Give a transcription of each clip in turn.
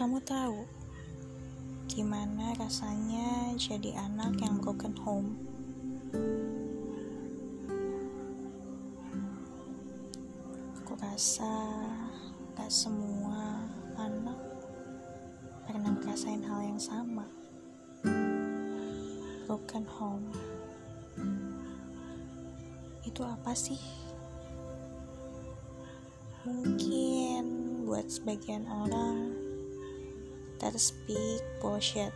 Kamu tahu gimana rasanya jadi anak yang broken home? Aku rasa gak semua anak pernah ngerasain hal yang sama. Broken home itu apa sih? Mungkin buat sebagian orang that speak bullshit.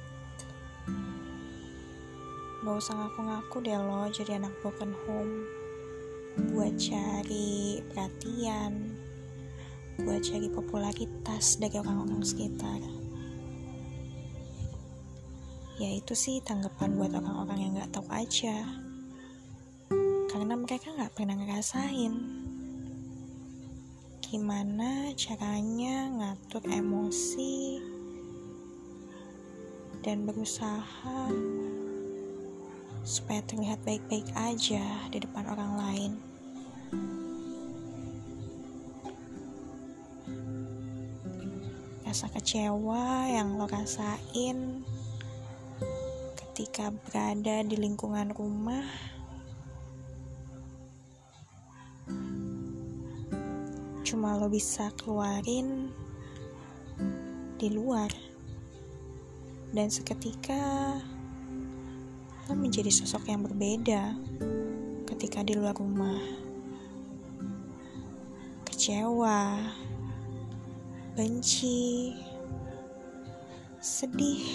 Gak usah ngaku-ngaku deh lo jadi anak broken home buat cari perhatian, buat cari popularitas dari orang-orang sekitar. Ya itu sih tanggapan buat orang-orang yang gak tahu aja. Karena mereka gak pernah ngerasain gimana caranya ngatur emosi dan berusaha supaya terlihat baik-baik aja di depan orang lain. Rasa kecewa yang lo rasain ketika berada di lingkungan rumah cuma lo bisa keluarin di luar dan seketika lo menjadi sosok yang berbeda ketika di luar rumah kecewa benci sedih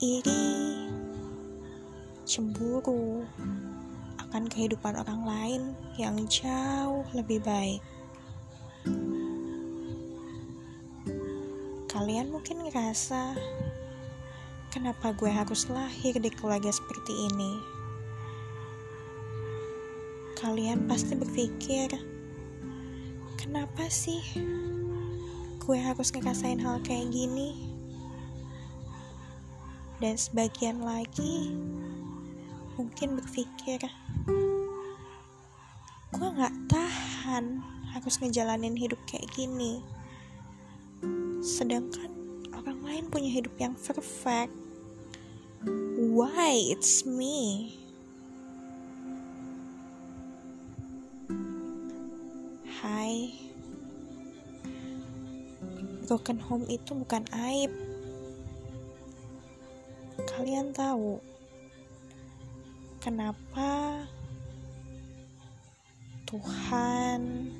iri cemburu akan kehidupan orang lain yang jauh lebih baik. Kalian mungkin ngerasa, kenapa gue harus lahir di keluarga seperti ini? Kalian pasti berpikir, kenapa sih gue harus ngerasain hal kayak gini? Dan sebagian lagi mungkin berpikir, gue gak tahan harus ngejalanin hidup kayak gini. Sedangkan orang lain punya hidup yang perfect. Why it's me? Hai, broken home itu bukan aib. Kalian tahu kenapa Tuhan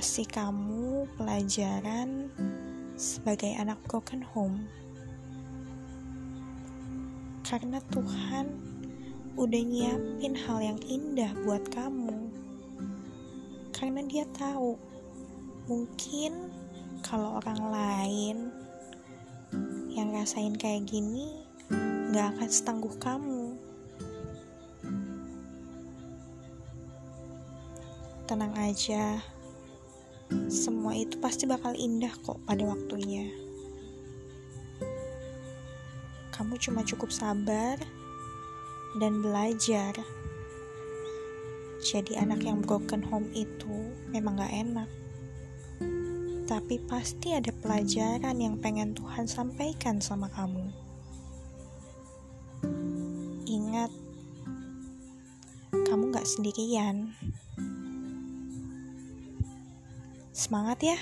kasih kamu pelajaran sebagai anak broken home? Karena Tuhan udah nyiapin hal yang indah buat kamu. Karena dia tahu mungkin kalau orang lain yang rasain kayak gini gak akan setangguh kamu. Tenang aja, semua itu pasti bakal indah kok pada waktunya. Kamu cuma cukup sabar dan belajar. Jadi anak yang broken home itu memang gak enak. Tapi pasti ada pelajaran yang pengen Tuhan sampaikan sama kamu. Ingat, kamu gak sendirian. Semangat ya!